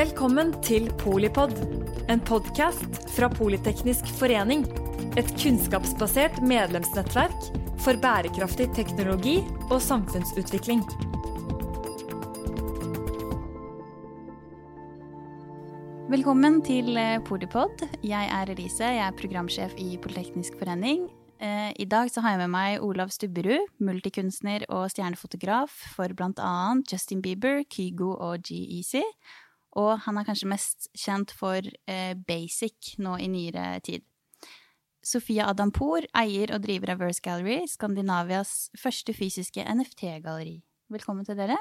Velkommen til Polipod, en podkast fra Politeknisk forening. Et kunnskapsbasert medlemsnettverk for bærekraftig teknologi og samfunnsutvikling. Velkommen til eh, Polipod. Jeg er Elise, jeg er programsjef i Politeknisk forening. Eh, I dag har jeg med meg Olav Stubberud, multikunstner og stjernefotograf for annet Justin Bieber, Kygo og G-Easy. Og han er kanskje mest kjent for eh, Basic nå i nyere tid. Sofia Adampour eier og driver av Verse Gallery, Skandinavias første fysiske NFT-galleri. Velkommen til dere.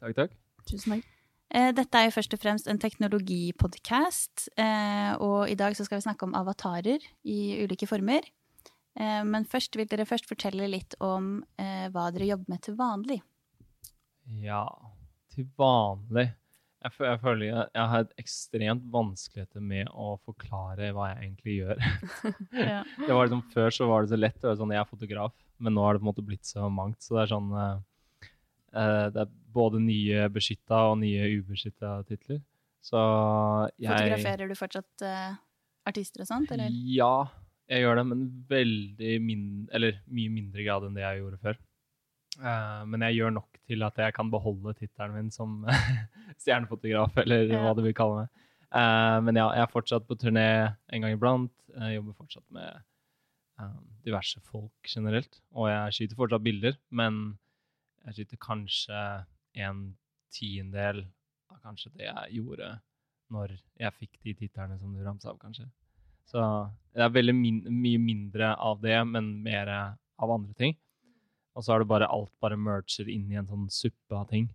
Takk, takk. Tusen takk. Eh, Dette er jo først og fremst en teknologipodkast, eh, og i dag så skal vi snakke om avatarer i ulike former. Eh, Men først vil dere først fortelle litt om eh, hva dere jobber med til vanlig. Ja, til vanlig Jeg, jeg føler jeg, jeg har et ekstremt vanskeligheter med å forklare hva jeg egentlig gjør. Ja. det var liksom, Før så var det så lett. Var sånn, Jeg er fotograf, men nå har det på en måte blitt så mangt. Så det er sånn eh, Det er både nye beskytta og nye ubeskytta titler. Så jeg Fotograferer du fortsatt uh, artister og sånt, eller? Ja, jeg gjør det, men veldig min, eller mye mindre grad enn det jeg gjorde før. Eh, men jeg gjør nok til at jeg kan beholde tittelen min som stjernefotograf, eller hva du vil kalle meg. Uh, men ja, jeg er fortsatt på turné en gang iblant. Jeg jobber fortsatt med um, diverse folk generelt. Og jeg skyter fortsatt bilder, men jeg skyter kanskje en tiendedel av kanskje det jeg gjorde når jeg fikk de titlene som du ramsa av, kanskje. Så det er veldig min mye mindre av det, men mer av andre ting. Og så er det bare alt bare merger inn i en sånn suppe av ting.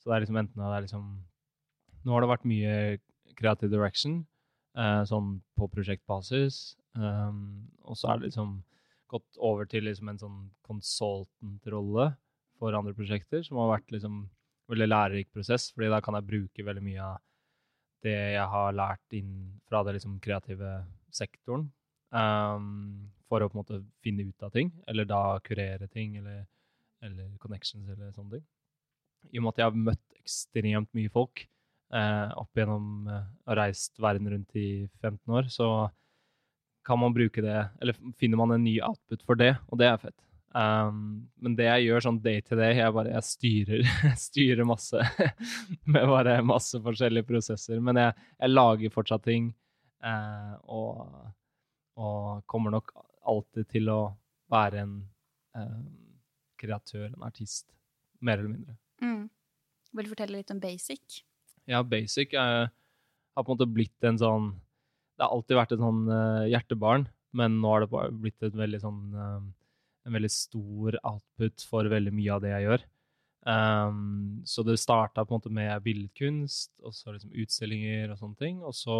Så det er liksom enten det er liksom Nå har det vært mye creative direction, eh, sånn på prosjektbasis. Um, og så er det liksom gått over til liksom en sånn consultant-rolle for andre prosjekter, som har vært liksom veldig lærerik prosess, fordi da kan jeg bruke veldig mye av det jeg har lært inn fra det liksom kreative sektoren, um, for å på en måte finne ut av ting, eller da kurere ting, eller, eller connections, eller sånne ting. I og med at jeg har møtt ekstremt mye folk eh, opp gjennom eh, og reist verden rundt i 15 år, så kan man bruke det, eller finner man en ny output for det, og det er fett. Um, men det jeg gjør sånn day to day, jeg bare jeg styrer, styrer masse med bare masse forskjellige prosesser. Men jeg, jeg lager fortsatt ting, eh, og, og kommer nok alltid til å være en eh, kreatør, en artist, mer eller mindre. Mm. Vil du fortelle litt om Basic? Ja, basic er, har på en måte blitt en sånn Det har alltid vært et sånn uh, hjertebarn, men nå har det blitt et veldig sånn uh, en veldig stor output for veldig mye av det jeg gjør. Um, så det starta på en måte med billedkunst, og så liksom utstillinger og sånne ting. Og så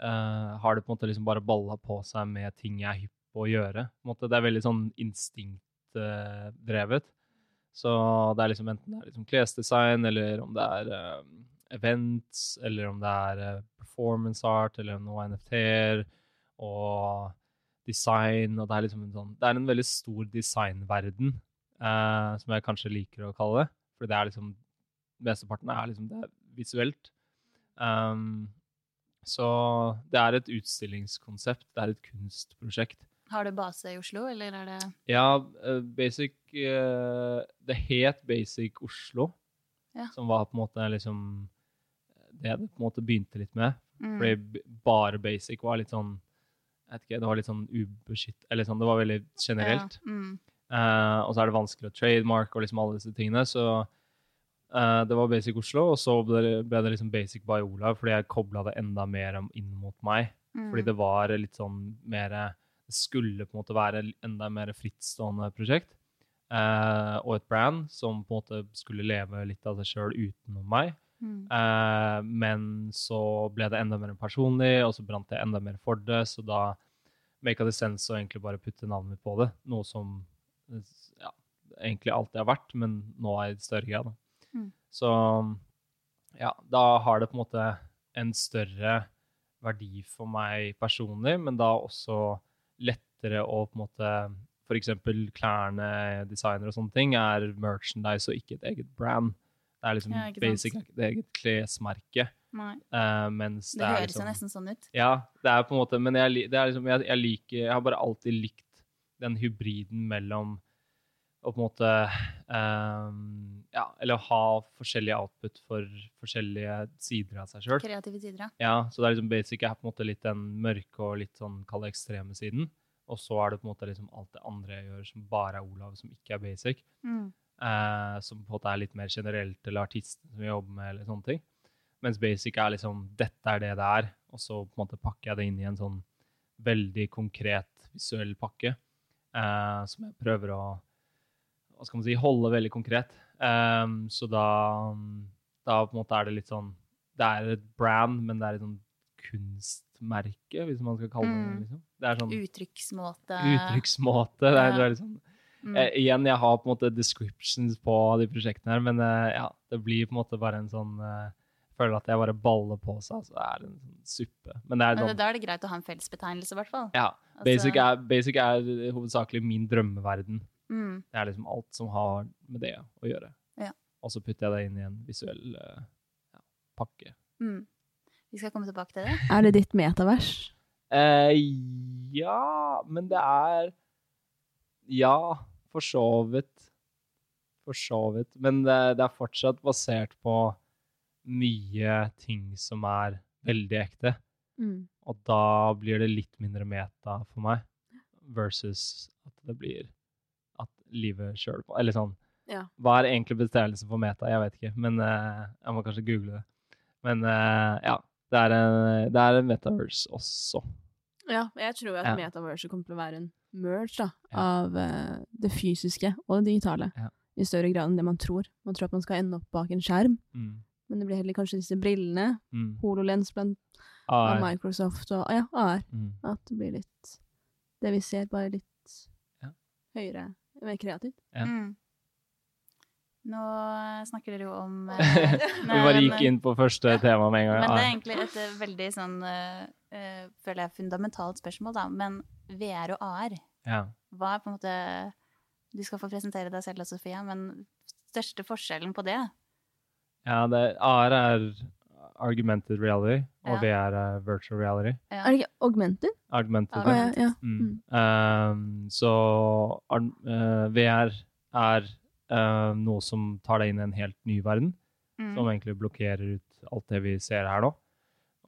eh, har det på en måte liksom bare balla på seg med ting jeg er hypp på å gjøre. På en måte, det er veldig sånn instinktdrevet. Så det er liksom enten det er liksom klesdesign, eller om det er eh, events, eller om det er uh, performance art, eller noe NFT-er, og design, og det er liksom en sånn Det er en veldig stor designverden, uh, som jeg kanskje liker å kalle det. For det er liksom Mesteparten er liksom det er visuelt. Um, så det er et utstillingskonsept, det er et kunstprosjekt. Har du base i Oslo, eller er det Ja, eh, Basic eh, Det het Basic Oslo, Ja. som var på en måte liksom Det det på en måte begynte litt med. mm. Fordi bare Basic var litt sånn Jeg vet ikke, det var litt sånn ubeskytt Eller sånn, det var veldig generelt. Ja. Mm. Uh, og så er det vanskelig å trademark og liksom alle disse tingene. Så eh, det var Basic Oslo, og så ble det, liksom Basic by Olav, fordi jeg kobla det enda mer inn mot meg. Mm. Fordi det var litt sånn mer Det skulle på en måte være enda mer frittstående prosjekt. eh, og et brand som på en måte skulle leve litt av seg sjøl utenom meg. Mm. Eh, men så ble det enda mer personlig, og så brant jeg enda mer for det, så da make det sense å egentlig bare putte navnet mitt på det. Noe som ja, egentlig alltid har vært, men nå er i større grad. Da. Så ja, da har det på en måte en større verdi for meg personlig, men da også lettere å på en måte F.eks. klærne, designer og sånne ting er merchandise og ikke et eget brand. Det er liksom Ja, basic er eget klesmerke. Nei. Uh, Det, det, høres liksom jo nesten sånn ut. Ja, det er på en måte Men jeg, det liksom, jeg, jeg liker Jeg har bare alltid likt den hybriden mellom å på en måte um, Ja, eller å ha forskjellig output for forskjellige sider av seg sjøl. Kreative sider, ja. Ja, så det er liksom basic er på en måte litt den mørke og litt sånn kall ekstreme siden. Og så er det på en måte liksom alt det andre jeg gjør som bare er Olav, som ikke er basic. Mm. Uh, som på en måte er litt mer generelt, eller artisten som vi jobber med, eller sånne ting. Mens basic er liksom dette er det det er, og så på en måte pakker jeg det inn i en sånn veldig konkret visuell pakke. uh, som jeg prøver å hva skal man si, holde veldig konkret. Um, så da, da på en måte er det litt sånn Det er et brand, men det er et sånn kunstmerke, hvis man skal kalle det Mm. Liksom. Det er sånn Uttrykksmåte. uttrykksmåte. Det er, det er liksom Mm. Eh, igjen, jeg har på en måte descriptions på de prosjektene her, men eh, ja, det blir på en måte bare en sånn eh, føler at jeg bare baller på seg, så det er en sånn suppe. Men det er Men sånn da er det greit å ha en fellesbetegnelse, i hvert fall. Ja. Altså- er, basic er hovedsakelig min drømmeverden. Mm. Det er liksom alt som har med det å gjøre. Ja. Og så putter jeg det inn i en visuell eh, ja, pakke. Mm. Vi skal komme tilbake til det. Er det ditt metavers? Eh, ja, men det er Ja, for så vidt. For så vidt. Men det, det er fortsatt basert på mye ting som er veldig ekte. Mm. Og da blir det litt mindre meta for meg, versus at det blir livet sjøl Eller sånn Ja. Hva er egentlig bestemmelse for meta? Jeg vet ikke, men uh, jeg må kanskje google det. Men uh, ja, det er en, det er en metaverse også. Ja, jeg tror at Ja. metaverse kommer til å være en merge da, Ja. av uh, det fysiske og det digitale. I større grad enn det man tror. Man tror at man skal ende opp bak en skjerm, Mm. men det blir heller kanskje disse brillene, Mm. HoloLens blant av. Microsoft og ja, AR. Mm. At det blir litt Det vi ser, bare litt Ja. høyere, mer kreativt. Ja. Mm. Nå snakker dere jo om eh, Vi bare gikk inn på første tema med en gang. Men det er Ah, egentlig et eh, veldig sånn eh, eh, Føler jeg fundamentalt spørsmål, da. Men VR og AR, ja. hva er på en måte Du skal få presentere deg selv, Sofia, men største forskjellen på det? ja, det, AR er argumented reality, og Ja. VR er virtual reality. Ja. Er det ikke augmented? Argumented Å, Å ja, reality. ja. Mm. Um, så ar- eh, VR er uh, noe som tar deg inn i en helt ny verden, Mm. som egentlig blokkerer ut alt det vi ser her nå.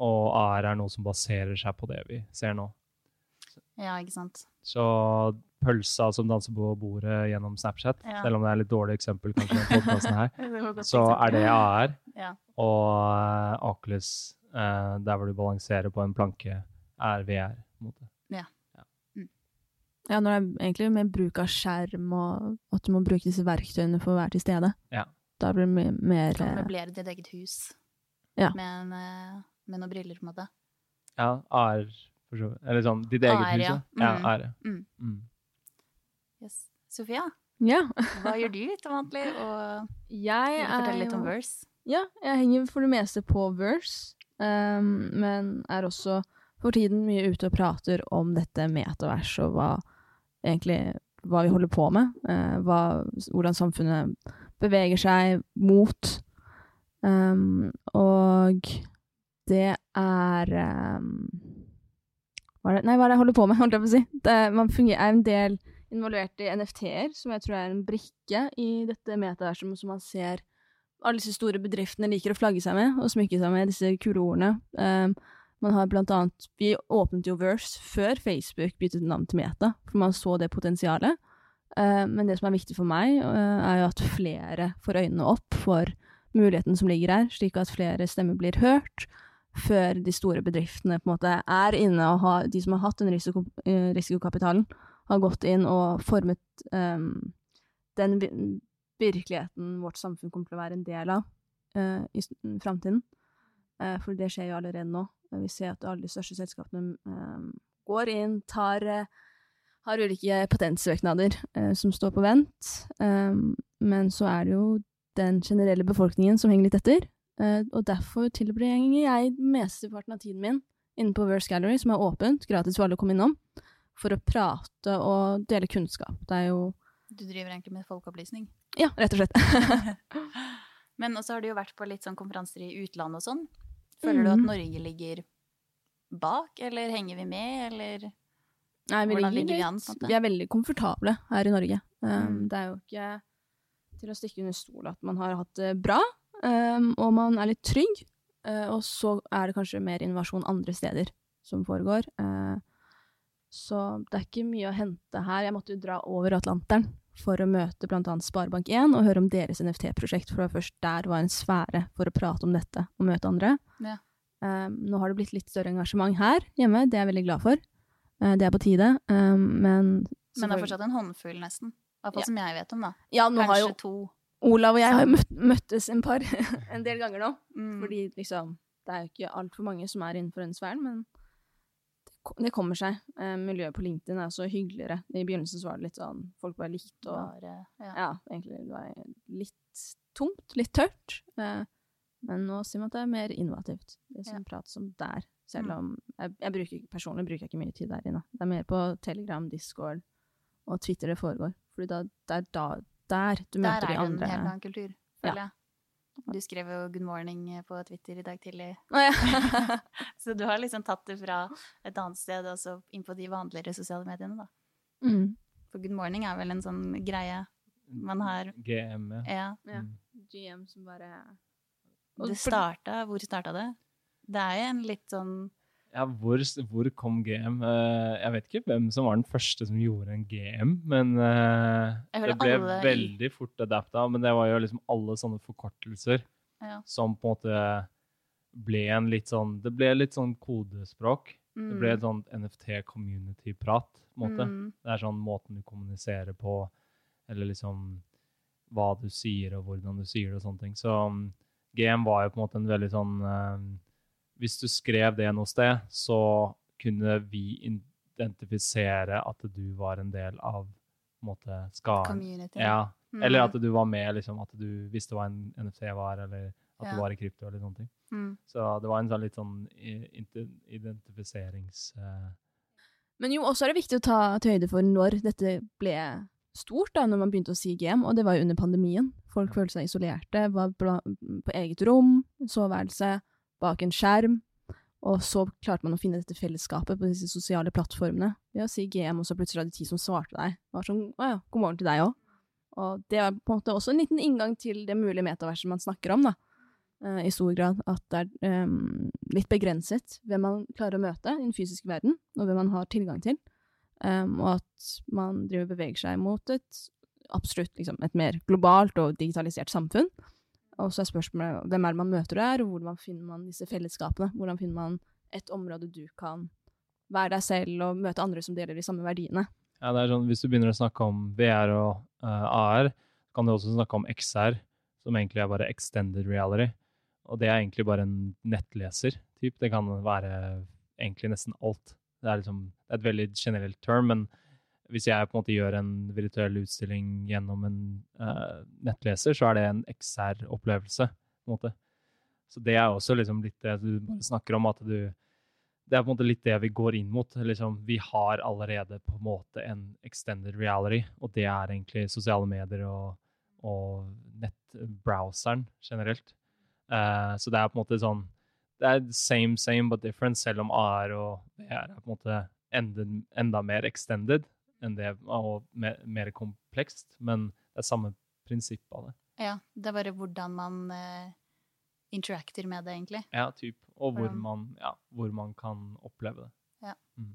Og AR er noe som baserer seg på det vi ser nå. Ja, ikke sant. Så pølsa som danser på bordet gjennom Snapchat, Ja. selv om det er litt dårlig eksempel kanskje her, så eksempel. er det AR. Ja. Og eh, Oculus, eh, der hvor du balanserer på en planke, er VR. en måte. Ja, når det er egentlig mer bruk av skjerm, og at du må bruke disse verktøyene for å være til stede. Ja. Da blir det mer, mer Kan eh, møblere ditt eget hus Ja. med, en, eh, med noen briller, på en måte. Ja, AR. Eller sånn ditt eget hus, ja. Mm. ja ære. Mm. Mm. Yes. Sofia, Ja. hva gjør du til vanlig? Og Jeg vil fortelle litt om Verse? Ja, jeg henger for det meste på Verse, um, men er også for tiden mye ute og prater om dette metavers og hva egentlig hva vi holder på med, Uh, hva, hvordan samfunnet beveger seg mot. Um, og det er ehm, hva er det? Nei, hva er det jeg holder på med, holdt jeg på å si? Det, man fungerer, er en del involvert i NFT-er, som jeg tror er en brikke i dette metaverset som man ser alle disse store bedriftene liker å flagge seg med og smykke seg med disse kule ordene. Um, man har blant annet Vi åpnet jo Verse før Facebook byttet navn til Meta, for man så det potensialet. Uh, men det som er viktig for meg, uh, er jo at flere får øynene opp for muligheten som ligger her, slik at flere stemmer blir hørt, før de store bedriftene på en måte er inne og har De som har hatt den risiko, uh, risikokapitalen, har gått inn og formet um, den virkeligheten vårt samfunn kommer til å være en del av uh, i framtiden. Uh, for det skjer jo allerede nå. Eh, Vi ser at alle de største selskapene um, går inn, tar uh, har ulike patentsøknader eh, som står på vent. Um, men så er det jo den generelle befolkningen som henger litt etter. Eh, og derfor tilbringer jeg mesteparten av tiden min inne på Verse Gallery, som er åpent, gratis for alle å komme innom, for å prate og dele kunnskap. Det er jo Du driver egentlig med folkeopplysning. Ja, rett og slett. Men også har du jo vært på litt sånn konferanser i utlandet og sånn. Føler du at Mhm. Norge ligger bak, eller henger vi med, eller Nei, vi, Hvordan ligger vi an, måte? vi er veldig komfortable her i Norge. Um, Mm. Det er jo ikke til å stikke under stol at man har hatt det bra, og man er litt trygg. uh, og så er det kanskje mer innovasjon andre steder som foregår. Uh, så det er ikke mye å hente her. Jeg måtte jo dra over Atlanteren for å møte bl.a. Sparebank1 og høre om deres NFT-prosjekt, for det var først der var en sfære for å prate om dette og møte andre. Ja. Um, nå har det blitt litt større engasjement her hjemme, det er jeg veldig glad for. Uh, det er på tide, um, men Men det er fortsatt en håndfull, nesten. I hvert fall Ja. som jeg vet om, da. Ja, Kanskje jo to. Olav og jeg har møtt, møttes en par en del ganger nå. Mm. Fordi liksom Det er jo ikke altfor mange som er innenfor den sfæren, men det, det kommer seg. Eh, miljøet på LinkedIn er også hyggeligere. I begynnelsen så var det litt sånn Folk bare likte og Bare, ja. Ja, egentlig det var litt tomt, litt tørt. Eh, men nå sier man at det er mer innovativt. Det som prates om der. Selv Mm. om jeg, jeg bruker, Personlig bruker jeg ikke mye tid der inne. Det er mer på Telegram, Discord og Twitter det foregår. Fordi da, det er da, der du Der møter er det en helt annen kultur, føler jeg. Du skrev jo 'good morning' på Twitter i dag tidlig. Oh, ja. Så du har liksom tatt det fra et annet sted og så inn på de vanligere sosiale mediene, da. mm. For good morning er vel en sånn greie man har GM, ja. Ja. Ja. Mm. GM som bare Og Det starta Hvor starta det? Det er jo en litt sånn Ja, hvor, hvor kom GM? Eh, jeg vet ikke hvem som var den første som gjorde en GM, men eh, det ble alle veldig fort adapta. Men det var jo liksom alle sånne forkortelser Ja. som på en måte ble en litt sånn Det ble litt sånn kodespråk. Det ble et sånt NFT-community-prat, måte. Mm. Det er sånn måten du kommuniserer på, eller liksom hva du sier, og hvordan du sier det, og sånne ting. Så um, GM var jo på en måte en veldig sånn um, Hvis du skrev det noe sted, så kunne vi identifisere at du var en del av en måte, skaren. Community. Ja. Mm. Eller at du var med, liksom, at du visste hva en NFT var, eller at Ja. du var i krypto, eller sånne ting. Mm. Så det var en sånn litt sånn identifiserings... Uh... Men jo, også er det viktig å ta til høyde for når dette ble stort, da, når man begynte å si GM, og det var jo under pandemien. Folk følte seg isolerte, var på eget rom, soveværelse, bak en skjerm, og så klarte man å finne dette fellesskapet på disse sosiale plattformene ved å si GM, og så plutselig var det ti som svarte deg. Det var sånn, å ja, god morgen til deg òg. Og det var på en måte også en liten inngang til det mulige metaverset man snakker om, da. Uh, I stor grad. At det er um, litt begrenset hvem man klarer å møte i den fysiske verden, og hvem man har tilgang til. Um, og at man driver og beveger seg mot et absolutt liksom, et mer globalt og digitalisert samfunn. Og så er spørsmålet hvem er det man møter der, og hvordan finner man disse fellesskapene? Hvordan finner man et område du kan være deg selv og møte andre som deler de samme verdiene? Ja, det er sånn, Hvis du begynner å snakke om VR og uh, AR, kan du også snakke om XR, som egentlig er bare extended reality. Og det er egentlig bare en nettleser. Typ. Det kan være egentlig nesten alt. Det er, liksom, det er et veldig generelt term, men hvis jeg på en måte gjør en virtuell utstilling gjennom en uh, nettleser, så er det en XR-opplevelse. på en måte. Så det er også liksom litt det du bare snakker om, at du det er på en måte litt det vi går inn mot. Liksom, vi har allerede på en måte en extended reality, og det er egentlig sosiale medier og, og nettbrowseren generelt. Uh, så det er på en måte sånn Det er same, same but different, selv om AR og VR er på en måte enda, enda mer extended enn det, og mer, mer komplekst, men det er samme prinsipp av det. Ja, det er bare hvordan man uh, interacter med det, egentlig. Ja, typ. Og hvor man, ja, hvor man kan oppleve det. Ja. Mm.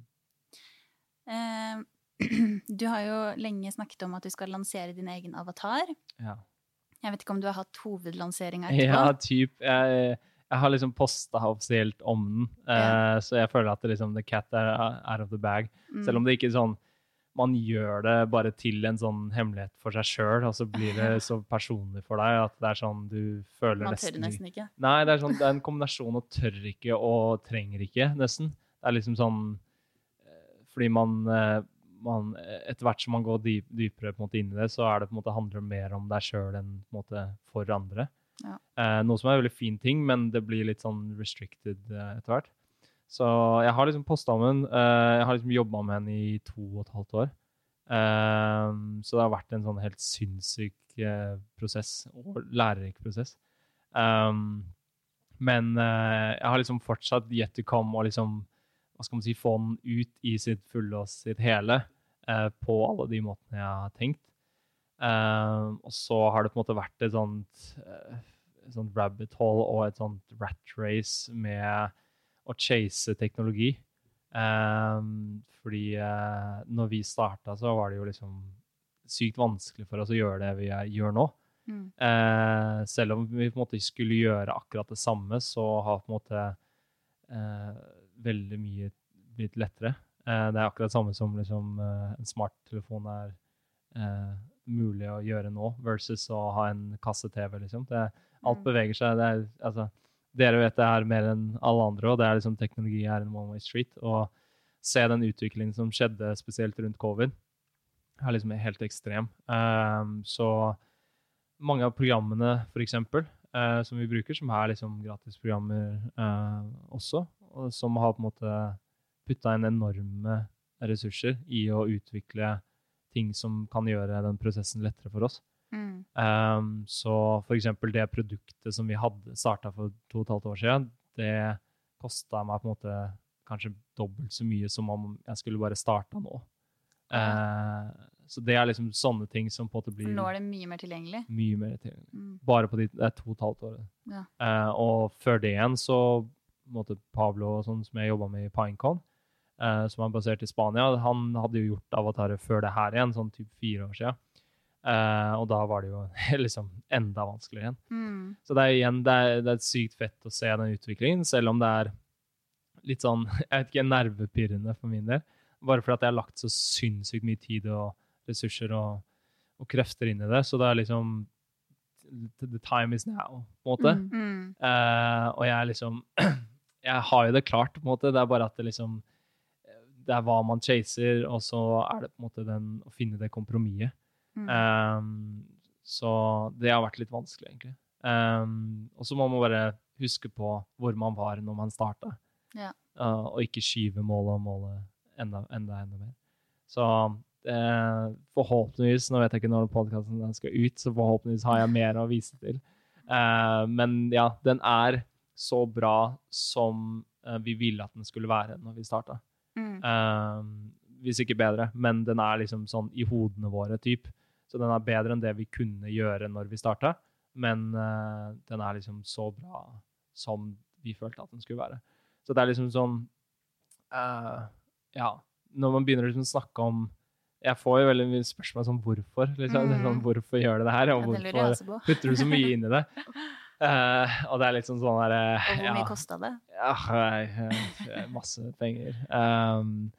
Uh, du har jo lenge snakket om at du skal lansere din egen avatar. Ja. Jeg vet ikke om du har hatt hovedlanseringa etterpå? Ja, typ. Jeg, jeg har liksom posta offisielt om den, eh, så jeg føler at det liksom, the cat er out of the bag. Mm. Selv om det ikke er sånn Man gjør det bare til en sånn hemmelighet for seg sjøl, og så blir det så personlig for deg at det er sånn du føler Man nesten tør nesten ikke. Nei, det er, sånn, det er en kombinasjon av tør ikke og trenger ikke, nesten. Det er liksom sånn eh, Fordi man, eh, man Etter hvert som man går dyp, dypere på en måte inn i det, så er det på en måte handler mer om deg sjøl enn på en måte for andre. Ja. Eh, noe som er en veldig fin ting, men det blir litt sånn restricted eh, etter hvert. Så jeg har liksom posta om henne. eh, jeg har liksom jobba med henne i to og et halvt år. Eh, så det har vært en sånn helt sinnssyk eh, prosess, og lærerik prosess. Men jeg har liksom fortsatt yet to come og liksom hva skal man si, få den ut i sitt fulle og sitt hele på alle de måtene jeg har tenkt. Og så har det på en måte vært et sånt, et sånt rabbit hole og et sånt rat race med å chase teknologi. Um, fordi uh, når vi starta, så var det jo liksom sykt vanskelig for oss å gjøre det vi gjør nå. Mm. Uh, selv om vi på en måte skulle gjøre akkurat det samme, så har på en måte uh, veldig mye blitt lettere. Uh, det er akkurat det samme som liksom, en smarttelefon er mulig å gjøre nå, versus å ha en kasse-TV. Liksom. Det, alt Mm. beveger seg. Det er, altså, dere vet det er mer enn alle andre, og det er liksom, teknologi er en one way street. Og se den utviklingen som skjedde spesielt rundt covid, er liksom helt ekstrem. Um, så mange av programmene, for eh, som vi bruker, som er liksom gratisprogrammer uh, også, og som har på en måte putta inn enorme ressurser i å utvikle ting som kan gjøre den prosessen lettere for oss. Mm. Um, så for eksempel det produktet som vi hadde starta for to og et halvt år siden, det kosta meg på en måte kanskje dobbelt så mye som om jeg skulle bare starta nå. Uh, så det er liksom sånne ting som på en måte blir nå er det mye mer tilgjengelig. mye mer tilgjengelig. Mm. Bare på de, det er to og et halvt året. Ja. Uh, og før det igjen så måte Pablo, sånn, som jeg jobba med i Pinecon, uh, som er basert i Spania, han hadde jo gjort avatarer før det her igjen, sånn typ fire år siden. Eh, og da var det jo liksom enda vanskeligere igjen. Mm. Så det er igjen, det er, det er sykt fett å se den utviklingen, selv om det er litt sånn, jeg vet ikke, nervepirrende for min del. Bare fordi jeg har lagt så sinnssykt mye tid og ressurser og, og krefter inn i det. Så det er liksom The time is now, på en måte. Mm. Mm. Eh, og jeg er liksom Jeg har jo det klart, på en måte. Det er bare at det liksom Det er hva man chaser, og så er det på en måte den å finne det kompromisset. Mm. Um, så det har vært litt vanskelig, egentlig. Um, og så må man bare huske på hvor man var når man starta, Ja. Uh, og ikke skyve målet og målet enda, enda, enda mer. Så uh, forhåpentligvis, nå vet jeg ikke når podkasten skal ut, så forhåpentligvis har jeg mer å vise til. Uh, men ja, den er så bra som eh, vi ville at den skulle være når vi starta. Mm. Hvis ikke bedre, men den er liksom sånn i hodene våre, typ. Så den er bedre enn det vi kunne gjøre når vi starta, men uh, den er liksom så bra som vi følte at den skulle være. Så det er liksom sånn uh, Ja, når man begynner å liksom snakke om Jeg får jo veldig mye spørsmål som hvorfor. Liksom. Sånn, Mm. hvorfor gjør du det her, og Ja, hvorfor putter du så mye inn i det? Uh, og det er litt sånn sånn der, Og hvor ja. mye kosta det? Ja, eh, masse penger. Um,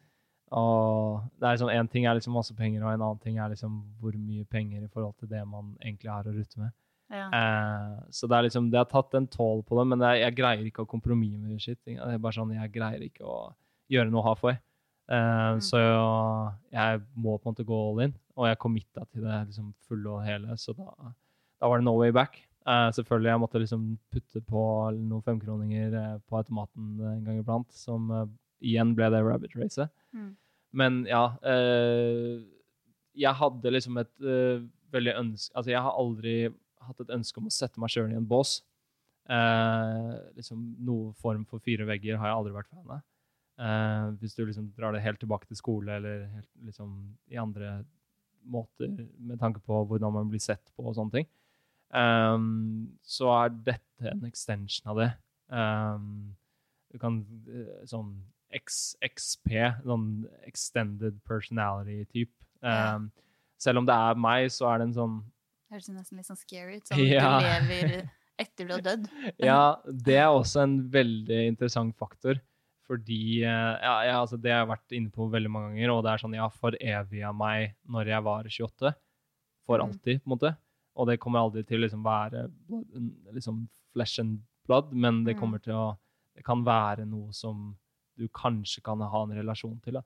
og det er liksom, En ting er liksom masse penger, og en annen ting er liksom hvor mye penger i forhold til det man egentlig har å rutte med. Ja. Eh, så det er liksom, det har tatt en tål på det, men det er, jeg greier ikke å kompromisse med shit. Det er bare sånn, Jeg greier ikke å gjøre noe halfway. Eh, Så jeg må på en måte gå all in, og jeg committa til det liksom fulle og hele, så da, da var det no way back. Eh, selvfølgelig, jeg måtte liksom putte på noen femkroninger eh, på automaten en gang iblant, som eh, igjen ble det rabbit racet. Mm. Men ja eh, Jeg hadde liksom et eh, veldig ønske Altså, jeg har aldri hatt et ønske om å sette meg sjøl i en bås. Eh, liksom Noe form for fire vegger har jeg aldri vært fan av. Eh, hvis du liksom drar det helt tilbake til skole, eller helt liksom i andre måter med tanke på hvordan man blir sett på og sånne ting, um, så er dette en extension av det. Um, du kan sånn X, XP, sånn extended personality-type. Um, selv om det er meg, så er det en sånn Høres nesten litt sånn scary ut. Sånn Ja. du lever etter du har dødd. Ja, det er også en veldig interessant faktor. Fordi eh, ja, ja, altså Det har jeg vært inne på veldig mange ganger, og det er sånn jeg har foreviga meg når jeg var 28. For Mhm. alltid, på en måte. Og det kommer aldri til å liksom være liksom flesh and blood, men det Mhm. kommer til å Det kan være noe som du kanskje kan ha en relasjon til.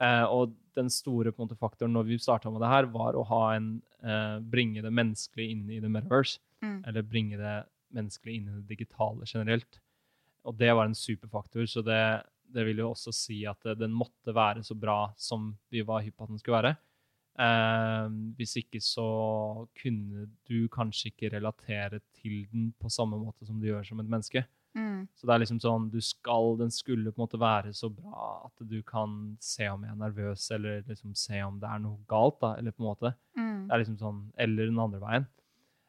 Eh, og den store måte, faktoren når vi starta med det her, var å ha en, eh, bringe det menneskelige inn i the metaverse Mm. eller bringe det menneskelige inn i det digitale generelt. Og det var en superfaktor, så det, det vil jo også si at det, den måtte være så bra som vi var hypp på at den skulle være. Eh, hvis ikke så kunne du kanskje ikke relatere til den på samme måte som du gjør som et menneske. Mm. Så det er liksom sånn, du skal, den skulle på en måte være så bra at du kan se om jeg er nervøs, eller liksom se om det er noe galt, da, eller på en måte. Mm. Det er liksom sånn, eller den andre veien.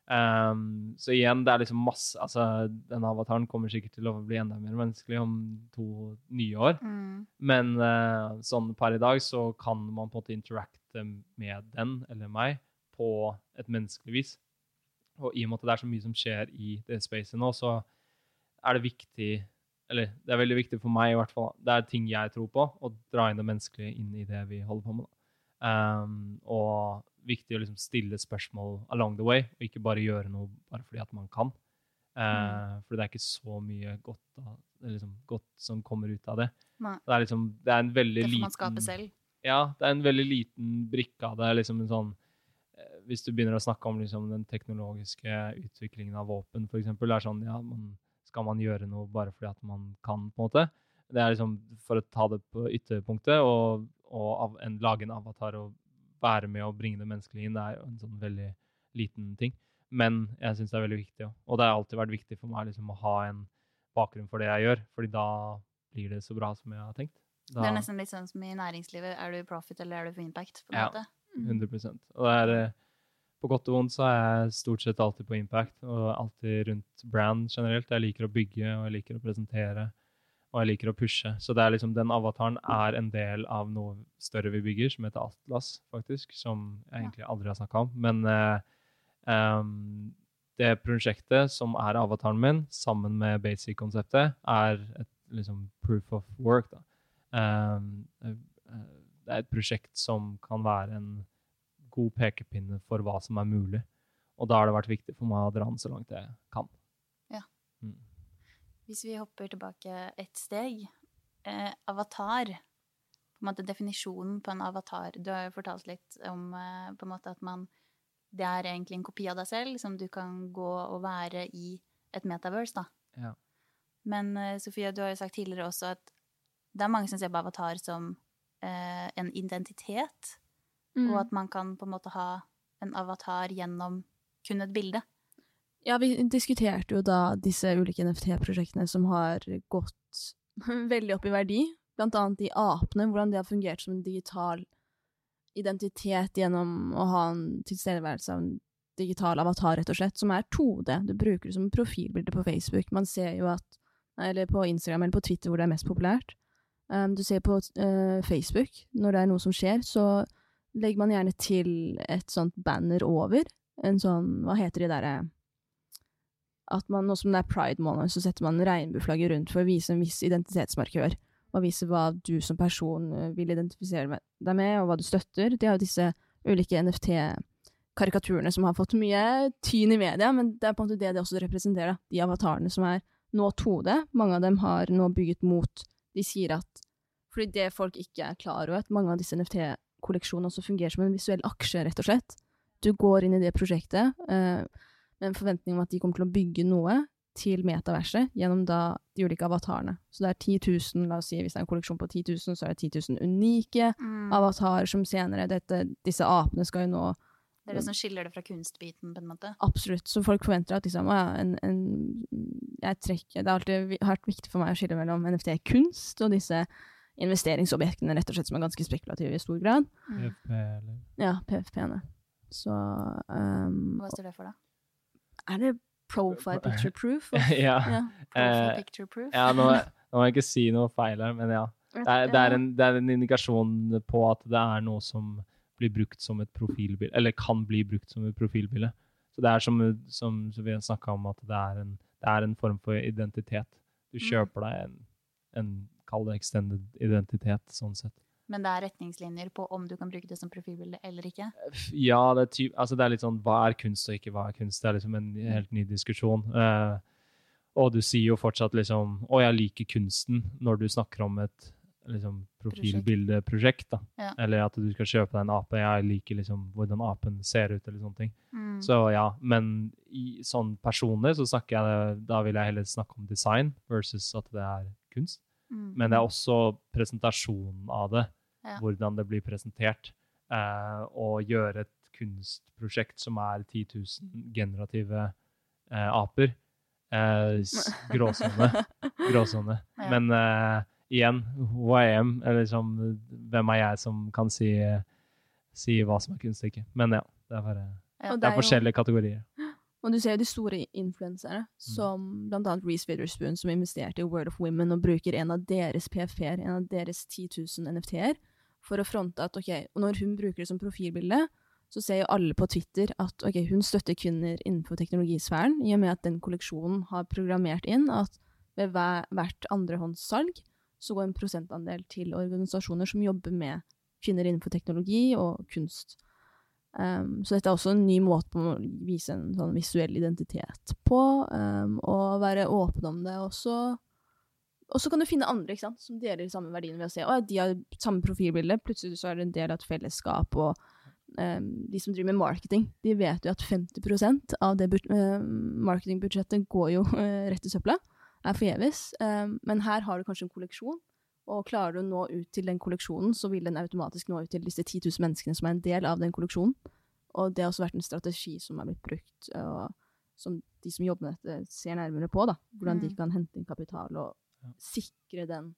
Um, så igjen, det er liksom masse, altså den avataren kommer sikkert til å bli enda mer menneskelig om to nye år. Mm. Men uh, sånn per i dag så kan man på en måte interacte med den eller meg på et menneskelig vis. Og i og med at det er så mye som skjer i det spacet nå, så er det viktig Eller det er veldig viktig for meg, i hvert fall. Det er ting jeg tror på, å dra inn det menneskelige inn i det vi holder på med. Um, og viktig å liksom stille spørsmål along the way, og ikke bare gjøre noe bare fordi at man kan. Uh, For det er ikke så mye godt, da, liksom godt som kommer ut av det. Nei. Det er liksom, det er en veldig Det får liten man skape selv. ja, det er en veldig liten brikke av det. liksom en sånn, eh, Hvis du begynner å snakke om liksom, den teknologiske utviklingen av våpen, det er sånn, ja, man, skal man gjøre noe bare fordi at man kan, på en måte? Det er liksom for å ta det på ytterpunktet og, og av, en, lage en avatar og være med og bringe det menneskelige inn, det er jo en sånn veldig liten ting. Men jeg syns det er veldig viktig òg. Og det har alltid vært viktig for meg liksom, å ha en bakgrunn for det jeg gjør, fordi da blir det så bra som jeg har tenkt. Da, Det er nesten litt sånn som i næringslivet. Er du profit, eller er du for impact? på en Ja. måte? 100 Og det er eh, På godt og vondt så er jeg stort sett alltid på impact, og alltid rundt brand generelt. Jeg liker å bygge, og jeg liker å presentere, og jeg liker å pushe. Så det er liksom, den avataren er en del av noe større vi bygger, som heter Atlas, faktisk, som jeg egentlig aldri har snakka om. Men eh, um, det prosjektet som er avataren min, sammen med basic-konseptet, er et liksom proof of work. eh, det er et prosjekt som kan være en god pekepinne for hva som er mulig. Og da har det vært viktig for meg å dra den så langt jeg kan. Ja. Mm. Hvis vi hopper tilbake et steg. Eh, avatar. På en måte Definisjonen på en avatar. Du har jo fortalt litt om eh, på en måte at man Det er egentlig en kopi av deg selv som du kan gå og være i et metaverse, da. Ja. Men eh, Sofia, du har jo sagt tidligere også at det er mange som ser på avatar som eh, en identitet, Mm. og at man kan på en måte ha en avatar gjennom kun et bilde. Ja, vi diskuterte jo da disse ulike NFT-prosjektene som har gått veldig opp i verdi. Blant annet de apene, hvordan de har fungert som en digital identitet gjennom å ha en tilstedeværelse av en digital avatar, rett og slett, som er 2D. Du bruker det som profilbilde på Facebook. Man ser jo at Eller på Instagram eller på Twitter, hvor det er mest populært. Um, du ser på uh, Facebook, når det er noe som skjer, så legger man gjerne til et sånt banner over. En sånn Hva heter de derre at man, nå som det er pride-måned, så setter man regnbueflagget rundt for å vise en viss identitetsmarkør, og vise hva du som person eh, vil identifisere deg med, og hva du støtter. De har jo disse ulike NFT-karikaturene som har fått mye tyn i media, men det er på en måte det de også representerer, de avatarene som er nå 2D. Mange av dem har nå bygget mot De sier at Fordi det folk ikke er klar over, at mange av disse NFT-kolleksjonene også fungerer som en visuell aksje, rett og slett. Du går inn i det prosjektet eh, med en forventning om at de kommer til å bygge noe til metaverset gjennom da de ulike avatarene. Så det er 10 000, la oss si hvis det er en kolleksjon på 10 000, så er det 10 000 unike Mm. avatarer som senere dette, Disse apene skal jo nå Det er det som skiller det fra kunstbiten, på en måte. Absolutt. Så folk forventer at liksom, å ja, en, en, jeg trekker, Det har alltid vært viktig for meg å skille mellom NFT-kunst og disse investeringsobjektene, rett og slett, som er ganske spekulative i stor grad. PFP, eller Ja, PFP-ene. Så um, Hva står det for, da? Er det profile picture proof? Ja. ja. Profile Eh, picture proof? ja nå, nå må jeg ikke si noe feil her, men ja. Det er, det, er en, det er en indikasjon på at det er noe som blir brukt som et profilbilde, eller kan bli brukt som et profilbilde. Så det er som, som, som vi snakka om, at det er, en, det er en form for identitet. Du Mm. kjøper deg en, en kall det extended identitet, sånn sett. Men det er retningslinjer på om du kan bruke det som profilbilde eller ikke? Ja, det er, typ, altså det er litt sånn hva er kunst og ikke hva er kunst? Det er liksom en helt ny diskusjon. Uh, og du sier jo fortsatt liksom Å, jeg liker kunsten, når du snakker om et liksom, profilbildeprosjekt. da. Ja. Eller at du skal kjøpe deg en ape. Jeg liker liksom hvordan apen ser ut, eller sånne ting. Mm. Så ja, men i sånn personlig så snakker jeg Da vil jeg heller snakke om design versus at det er kunst. Mm. Men det er også presentasjonen av det. Ja. Hvordan det blir presentert. Eh, og gjøre et kunstprosjekt som er 10 000 generative eh, aper, eh, gråsone. gråsone. Ja. Men eh, igjen, who I am, eller liksom, hvem er jeg som kan si, si hva som er kunst og ikke. Men ja, det er bare Ja. Og det er jo- forskjellige kategorier. Og du ser jo de store influenserne, som blant annet Reece Witherspoon, som investerte i Word of Women og bruker en av deres PFR, en av deres 10 000 NFT-er, for å fronte at ok, og når hun bruker det som profilbilde, så ser jo alle på Twitter at ok, hun støtter kvinner innenfor teknologisfæren, i og med at den kolleksjonen har programmert inn at ved hver, hvert andrehåndssalg så går en prosentandel til organisasjoner som jobber med kvinner innenfor teknologi og kunst. Um, så dette er også en ny måte å vise en sånn visuell identitet på, um, og være åpen om det. også. og så kan du finne andre ikke sant, som deler de samme verdiene ved å se at de har samme profilbilde. Plutselig så er det en del av et fellesskap. og um, De som driver med marketing, de vet jo at 50% av det eh, marketingbudsjettet går jo uh, rett i søpla. Er forgjeves. Men her har du kanskje en kolleksjon. Og klarer du å nå ut til den kolleksjonen, så vil den automatisk nå ut til disse 10 000 menneskene som er en del av den kolleksjonen. Og det har også vært en strategi som er blitt brukt, og som de som jobber med dette, ser nærmere på. da. Hvordan de Mm. kan hente inn kapital og sikre den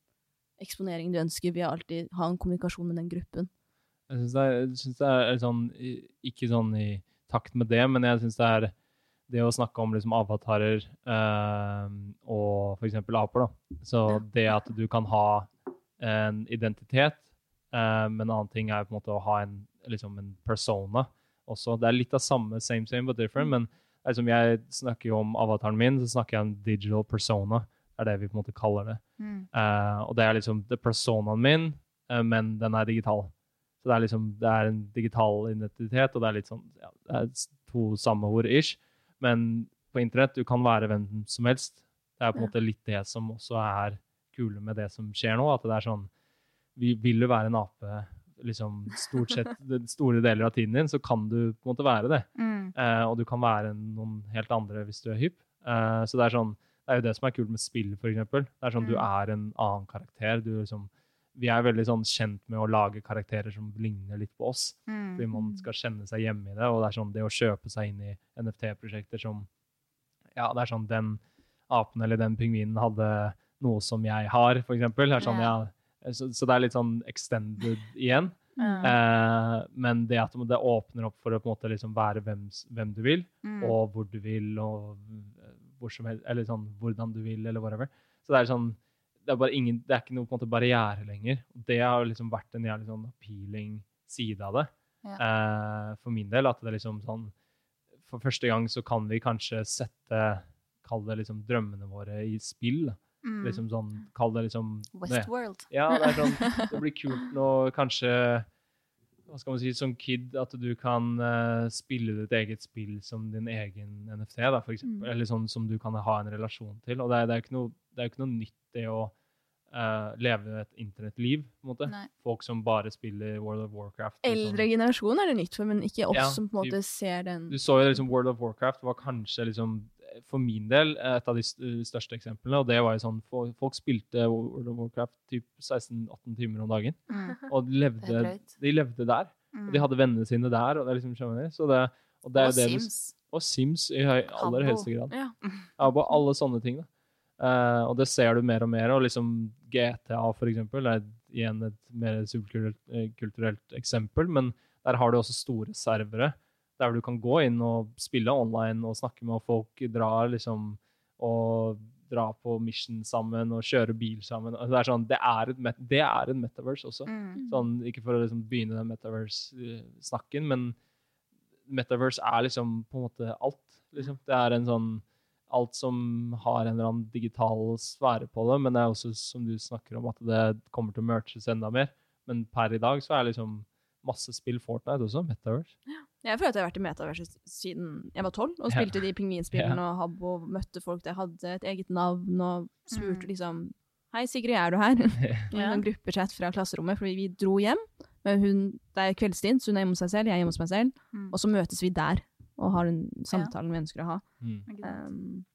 eksponeringen du ønsker, ved å alltid ha en kommunikasjon med den gruppen. Jeg syns det, det er sånn Ikke sånn i takt med det, men jeg syns det er det å snakke om liksom avatarer øh, og f.eks. aper, da. Så det at du kan ha en identitet, eh, men en annen ting er på en måte å ha en, liksom en persona også. Det er litt av samme, same same but different, men det er jeg snakker jo om avataren min, så snakker jeg om digital persona. Det er det vi på en måte kaller det. Mm. Eh, og det er liksom det er personaen min, eh, men den er digital. Så det er liksom det er en digital identitet, og det er litt sånn ja, det er to samme ord ish. Men på internett du kan være hvem som helst. Det er på en måte litt det som også er kule med det som skjer nå. At det er sånn vi Vil du være en ape liksom stort sett store deler av tiden din, så kan du på en måte være det. Mm. Eh, og du kan være noen helt andre hvis du er hypp. Eh, så det er sånn det er jo det som er kult med spill, for eksempel. Det er sånn du Mm. er en annen karakter. Du liksom, vi er veldig sånn kjent med å lage karakterer som ligner litt på oss. Mm. Fordi man skal kjenne seg hjemme i det. Og det er sånn det å kjøpe seg inn i NFT-prosjekter som Ja, det er sånn den apen eller den pingvinen hadde noe som jeg har, for eksempel. Er sånn, yeah. ja, så, så det er litt sånn extended igjen. Mm. Eh, men det at det åpner opp for å på en måte liksom være hvem, hvem du vil, Mm. og hvor du vil, og eh, hvor som helst, eller sånn hvordan du vil, eller whatever. Så det er sånn Det er bare ingen, det er ikke noe på en måte barriere lenger. Og det har liksom vært en jævlig sånn appealing side av det. eh, for min del. At det er liksom sånn For første gang så kan vi kanskje sette Kall det liksom drømmene våre i spill. da. Mm. Liksom sånn Kall det liksom det. Westworld. Ja, det er sånn Det blir kult nå kanskje hva skal man si, som kid, at du kan uh, spille ditt eget spill som din egen NFT, da, for eksempel. Mm. Eller sånn som du kan ha en relasjon til. Og det er, det er jo ikke, noe- det er ikke noe nytt det å uh, leve et internettliv, på en måte. Nei. Folk som bare spiller World of Warcraft. Eldre Eldre generasjon er det nytt for, men ikke oss Ja, som på en måte ser den Du så jo liksom World of Warcraft var kanskje liksom for min del et av de største eksemplene. Og det var jo sånn Folk spilte World of Warcraft typ 16-18 timer om dagen. Mm. Og de levde, de levde der. Mm. Og de hadde vennene sine der. Og det er liksom, skjønner? Så det, og, det er Og det Sims. og Sims i høy, aller Habbo. høyeste grad. Ja. Ja, på alle sånne ting. da. Uh, og det ser du mer og mer. Og liksom GTA, for eksempel, er igjen et mer subkulturelt eh, eksempel. Men der har du også store servere, der du kan gå inn og spille online og snakke med folk, dra liksom og dra på mission sammen og kjøre bil sammen. Altså, det, er sånn, det, er et, met- det er en metaverse også. Mm. Sånn, ikke for å liksom begynne den metaverse-snakken, men metaverse er liksom på en måte alt. Liksom. Det er en sånn Alt som har en eller annen digital sfære på det, men det er også, som du snakker om, at det kommer til å merges enda mer. Men per i dag så er liksom masse spill Fortnite også metaverse. Jeg føler at jeg har vært i metaverset siden jeg var tolv, og Ja. spilte de pingvinspillene og Habbo, møtte folk der hadde et eget navn, og spurte Mm. liksom Hei, Sigrid, er du her? I Ja. en gruppechat fra klasserommet, fordi vi dro hjem. Men hun, det er kveldstid, så hun er hjemme hos seg selv, jeg er hjemme hos meg selv. Mm. Og så møtes vi der og har den samtalen vi ønsker å ha. Mm. Um,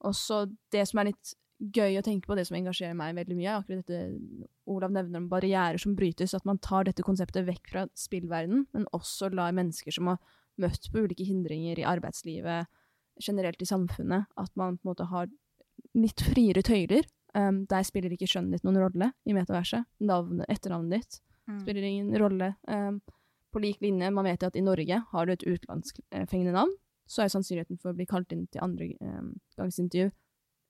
og så det som er litt gøy å tenke på, det som engasjerer meg veldig mye, akkurat dette Olav nevner om barrierer som brytes, at man tar dette konseptet vekk fra spillverden, men også lar mennesker som har møtt på ulike hindringer i arbeidslivet, generelt i samfunnet at man på en måte har litt friere tøyler. Um, der spiller ikke skjønnet ditt noen rolle i metaverset. Navnet, etternavnet ditt Mm. spiller ingen rolle. Um, på lik linje, man vet at i Norge har du et utenlandsfengende navn, så er sannsynligheten for å bli kalt inn til andre um, gangs intervju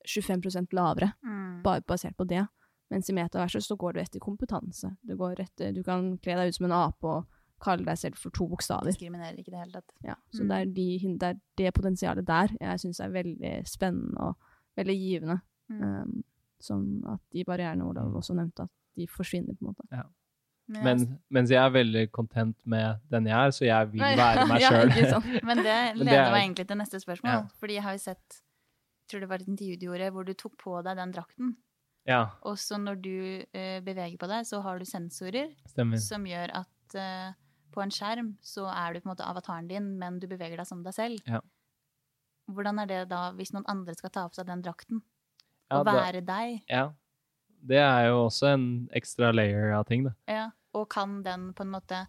25 lavere, Mm. bare basert på det. Mens i metaverset så går du etter kompetanse. Du, går etter, du kan kle deg ut som en ape og kalle deg selv for to bokstaver. Diskriminerer ikke det hele tatt. Ja, så Mm. det, er de, det er det potensialet der jeg syns er veldig spennende og veldig givende. Mm. Um, som at de barrierene Olav Mm. også nevnte, at de forsvinner på en måte. Ja. Men, mens jeg er veldig content med den jeg er, så jeg vil være meg ja, sjøl. ja, men det leder er- meg egentlig til neste spørsmål. Ja. Fordi jeg har jo sett tror det var et intervju du gjorde hvor du tok på deg den drakten. ja, Og så når du uh, beveger på deg, så har du sensorer stemmer. som gjør at uh, på en skjerm så er du på en måte avataren din, men du beveger deg som deg selv. Ja. Hvordan er det da hvis noen andre skal ta på seg den drakten? Ja, og da- være deg? Ja. Det er jo også en ekstra layer av ting, da. Ja. Og kan den på en måte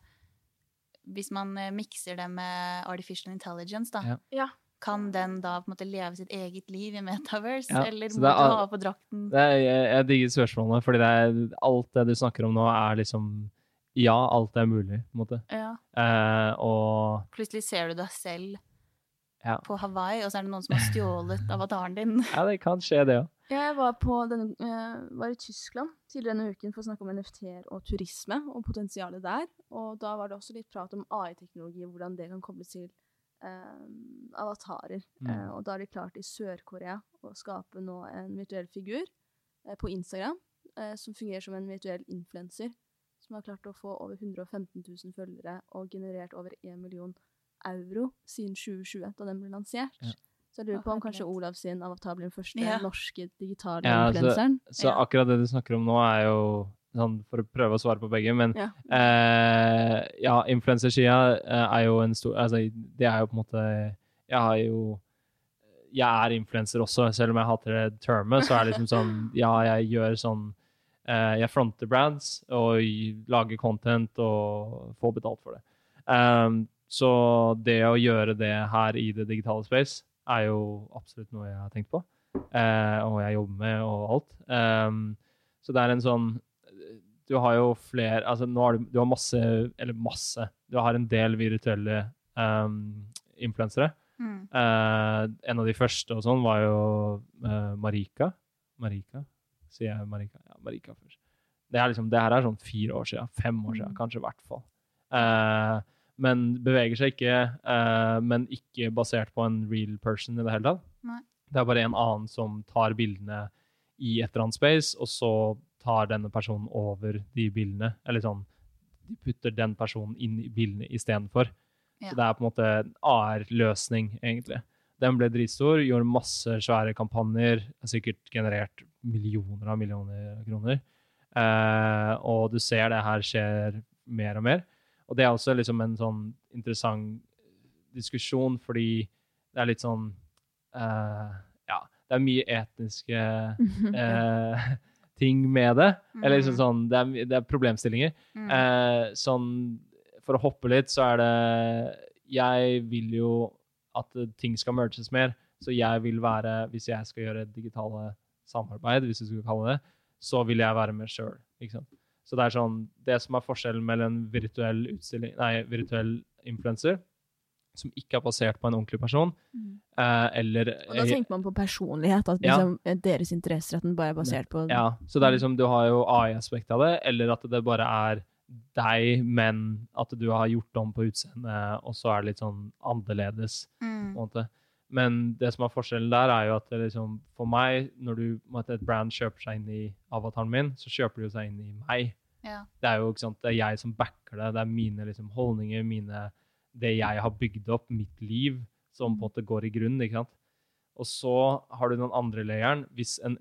Hvis man eh, mikser det med artificial intelligence, da, Ja. Ja. kan den da på en måte leve sitt eget liv i Metaverse? Ja, Eller må du ha på drakten? Det er, jeg, jeg digger spørsmålene, fordi det er, alt det du snakker om nå, er liksom Ja, alt er mulig, på en måte. Ja. Eh, og Plutselig ser du deg selv Ja. på Hawaii, og så er det noen som har stjålet avataren din. ja, det kan skje, det òg. Jeg var, på denne, eh, var i Tyskland tidligere denne uken for å snakke om NFT-er og turisme og potensialet der. Og da var det også litt prat om AI-teknologi hvordan det kan kobles til avatarer. Mm. Eh, og da har de klart i Sør-Korea å skape nå en virtuell figur eh, på Instagram eh, som fungerer som en virtuell influenser. Som har klart å få over 115 000 følgere og generert over 1 million euro siden 2020, da den ble lansert. Ja. Så jeg lurer på om kanskje. Olav sin avatar blir den første Ja. norske digitale Ja, altså- influenseren. Så Ja. akkurat det du snakker om nå, er jo sånn for å prøve å svare på begge, men Ja. eh, ja, influensersida eh, er jo en stor Altså, det er jo på en måte Jeg har jo Jeg er influenser også, selv om jeg hater det termet, så er det liksom sånn Ja, jeg gjør sånn eh, Jeg fronter brands og lager content og får betalt for det. Um, så det å gjøre det her i det digitale space er jo absolutt noe jeg har tenkt på, eh, og jeg jobber med og alt. Um, så det er en sånn Du har jo flere Altså nå har du, du har masse Eller masse. Du har en del virtuelle um, influensere. Mm. Uh, en av de første og sånn var jo uh, Marika. Marika? Sier jeg Marika? Ja, Marika først. Det, er liksom, det her er sånn fire år siden. Fem år siden, Mm. kanskje i hvert fall. Uh, men beveger seg ikke, men ikke basert på en real person i det hele tatt. Det er bare en annen som tar bildene i et eller annet space, og så tar denne personen over de bildene. Eller sånn De putter den personen inn i bildene istedenfor. Ja. Så det er på en måte en AR-løsning, egentlig. Den ble dritstor, gjorde masse svære kampanjer, har sikkert generert millioner av millioner av kroner. Eh, og du ser det her skjer mer og mer. Og det er også liksom en sånn interessant diskusjon, fordi det er litt sånn eh, Ja, det er mye etniske eh, ting med det. Eller liksom Mm. sånn, det er, det er problemstillinger. Mm. Eh, sånn, for å hoppe litt, så er det Jeg vil jo at ting skal merges mer. Så jeg vil være Hvis jeg skal gjøre digitale samarbeid, hvis du skulle kalle det, så vil jeg være med sjøl. Så det er sånn Det som er forskjellen mellom en virtuell utstilling Nei, virtuell influenser, som ikke er basert på en ordentlig person, Mm. eh, eller Og da tenker man på personlighet, at liksom, ja. deres interesser at den bare er basert på Ja, så det er liksom, du har jo AI-aspektet av det, eller at det bare er deg, men at du har gjort om på utseendet, og så er det litt sånn annerledes. Mm. på en måte. Men det som er forskjellen der, er jo at liksom, for meg, når du, et brand kjøper seg inn i avataren min, så kjøper de jo seg inn i meg. Ja. Det er jo ikke sant, det er jeg som backer det. Det er mine liksom, holdninger, mine, det jeg har bygd opp, mitt liv, som på en måte går i grunnen. ikke sant? Og så har du den andre layeren. Hvis en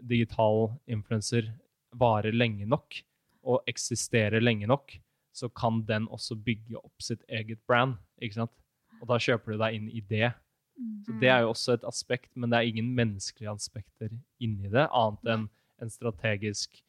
digital influenser varer lenge nok, og eksisterer lenge nok, så kan den også bygge opp sitt eget brand. ikke sant? Og da kjøper du deg inn i det. Så Det er jo også et aspekt, men det er ingen menneskelige aspekter inni det, annet enn en strategisk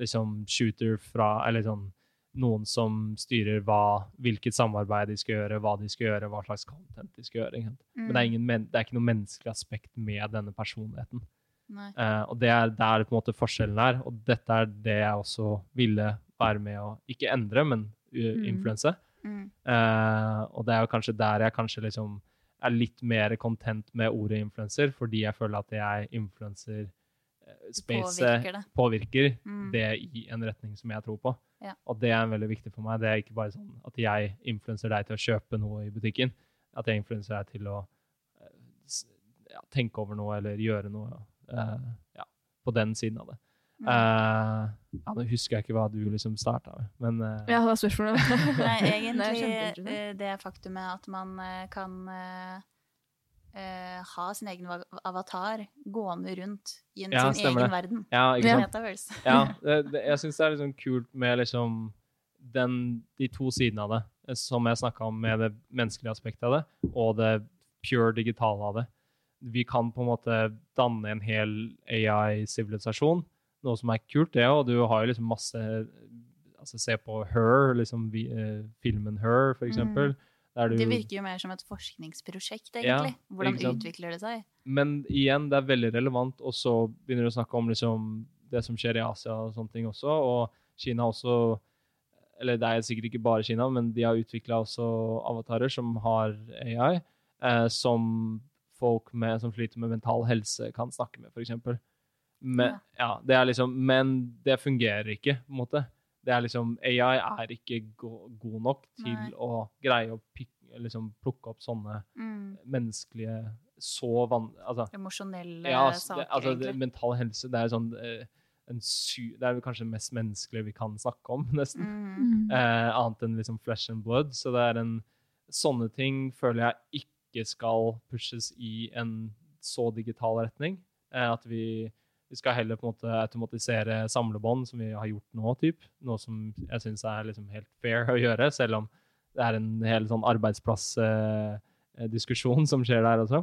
liksom, shooter fra Eller sånn noen som styrer hva, hvilket samarbeid de skal gjøre, hva de skal gjøre, hva slags content de skal gjøre. Mm. Men det er, ingen, det er ikke noe menneskelig aspekt med denne personligheten. Eh, og det er der på en måte forskjellen er, og dette er det jeg også ville være med å ikke endre, men uh, Mm. influense. Mm. Uh, og det er jo kanskje der jeg kanskje liksom er litt mer content med ordet influenser, fordi jeg føler at jeg influenser eh, spacet Påvirker det. påvirker Mm. det i en retning som jeg tror på. Ja. Og det er veldig viktig for meg. Det er ikke bare sånn at jeg influenser deg til å kjøpe noe i butikken. At jeg influenser deg til å eh, ja, tenke over noe eller gjøre noe uh, ja, på den siden av det. Eh, ja, Nå husker jeg ikke hva du liksom starta med, men uh... Ja, det var spørsmålet. Nei, Det er egentlig eh, det faktumet at man kan eh, ha sin egen avatar gående rundt i en, Ja, sin egen det. verden. ja, Ja. det, det, jeg syns det er liksom kult med liksom den, de to sidene av det, eh, som jeg snakka om med det menneskelige aspektet av det, og det pure digitale av det. Vi kan på en måte danne en hel AI-sivilisasjon, noe som er kult, det, òg. du har jo liksom masse altså Se på Her, liksom vi, eh, filmen Her, for eksempel. Der du, Det virker jo mer som et forskningsprosjekt, Ja, egentlig. Hvordan sant? utvikler det seg? Men igjen, det er veldig relevant, og så begynner du å snakke om liksom, det som skjer i Asia og sånne ting også, og Kina også Eller det er sikkert ikke bare Kina, men de har utvikla også avatarer som har AI, eh, som folk med, som sliter med mental helse, kan snakke med, f.eks. Men, ja, det er liksom, men det fungerer ikke, på en måte. Det er liksom, AI er ikke go god nok til Nei. å greie å pick- liksom, plukke opp sånne Mm. menneskelige så van... Altså, Emosjonelle ja, altså, saker, det, altså det, mental helse, det er sånn eh, en sy Det er kanskje det mest menneskelige vi kan snakke om, nesten. Mm. Mm. Eh, annet enn liksom flesh and blood. Så det er en Sånne ting føler jeg ikke skal pushes i en så digital retning. Eh, at vi, vi skal heller på en måte automatisere samlebånd, som vi har gjort nå, typ. Noe som jeg syns er liksom helt fair å gjøre, selv om det er en hel sånn arbeidsplassdiskusjon som skjer der også.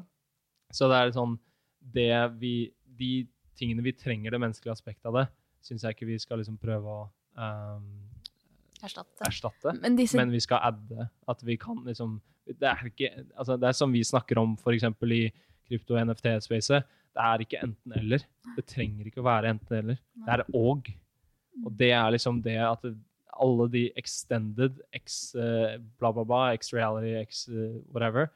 Så det er sånn det vi De tingene vi trenger det menneskelige aspektet av det, syns jeg ikke vi skal liksom prøve å um, Erstatte. erstatte. Men disse Men vi skal adde. At vi kan liksom Det er ikke altså Det er som vi snakker om f.eks. i krypto- og NFT-spacet. Det er ikke enten-eller. Det trenger ikke å være enten-eller. Det er og. Og det er liksom det at alle de extended, x eh, bla, bla, bla, x reality, x eh, whatever,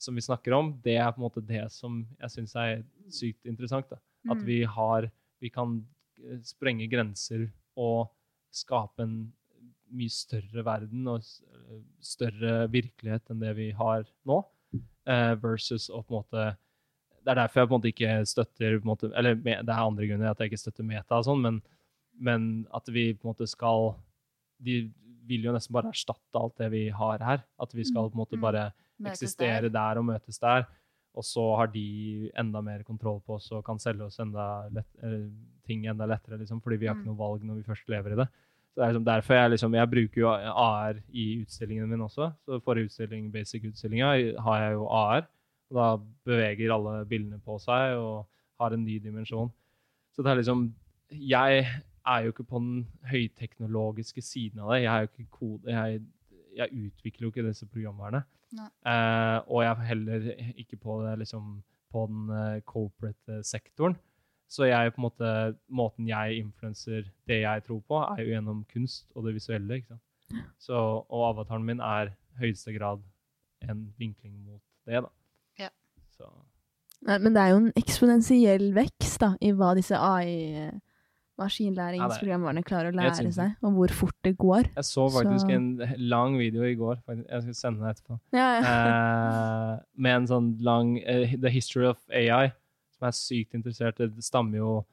som vi snakker om, det er på en måte det som jeg syns er sykt interessant. da. At Mm. vi har Vi kan eh, sprenge grenser og skape en mye større verden og større virkelighet enn det vi har nå, versus å på en måte Det er derfor jeg på en måte ikke støtter måte, Eller det er andre grunner at jeg ikke støtter meta og sånn, men, men at vi på en måte skal De vil jo nesten bare erstatte alt det vi har her. At vi skal på en måte Mm. bare mm. eksistere der. der og møtes der. Og så har de enda mer kontroll på oss og kan selge oss enda lett, ting enda lettere, liksom, fordi vi har Mm. ikke noe valg når vi først lever i det. Så det er liksom derfor jeg liksom, jeg bruker jo AR i utstillingene mine også. Så forrige utstilling, basic-utstillinga, har jeg jo AR. Og da beveger alle bildene på seg og har en ny dimensjon. Så det er liksom Jeg er jo ikke på den høyteknologiske siden av det. Jeg er jo ikke kode... Jeg, jeg utvikler jo ikke disse programvarene. Eh, og jeg er heller ikke på det liksom på den uh, corporate eh, sektoren. Så jeg måte, måten jeg influenser det jeg tror på, er jo gjennom kunst og det visuelle. Så, og avataren min er høyeste grad en vinkling mot det, da. Så, Nei, Men det er jo en eksponentiell vekst da, i hva disse AI maskinlæringsprogrammene klarer å lære seg, og hvor fort det går. jeg så faktisk Så- en lang video i går. faktisk. Jeg skal sende den etterpå. Ja, ja. eh, med en sånn lang uh, The History of AI, som er sykt interessert. Det stammer jo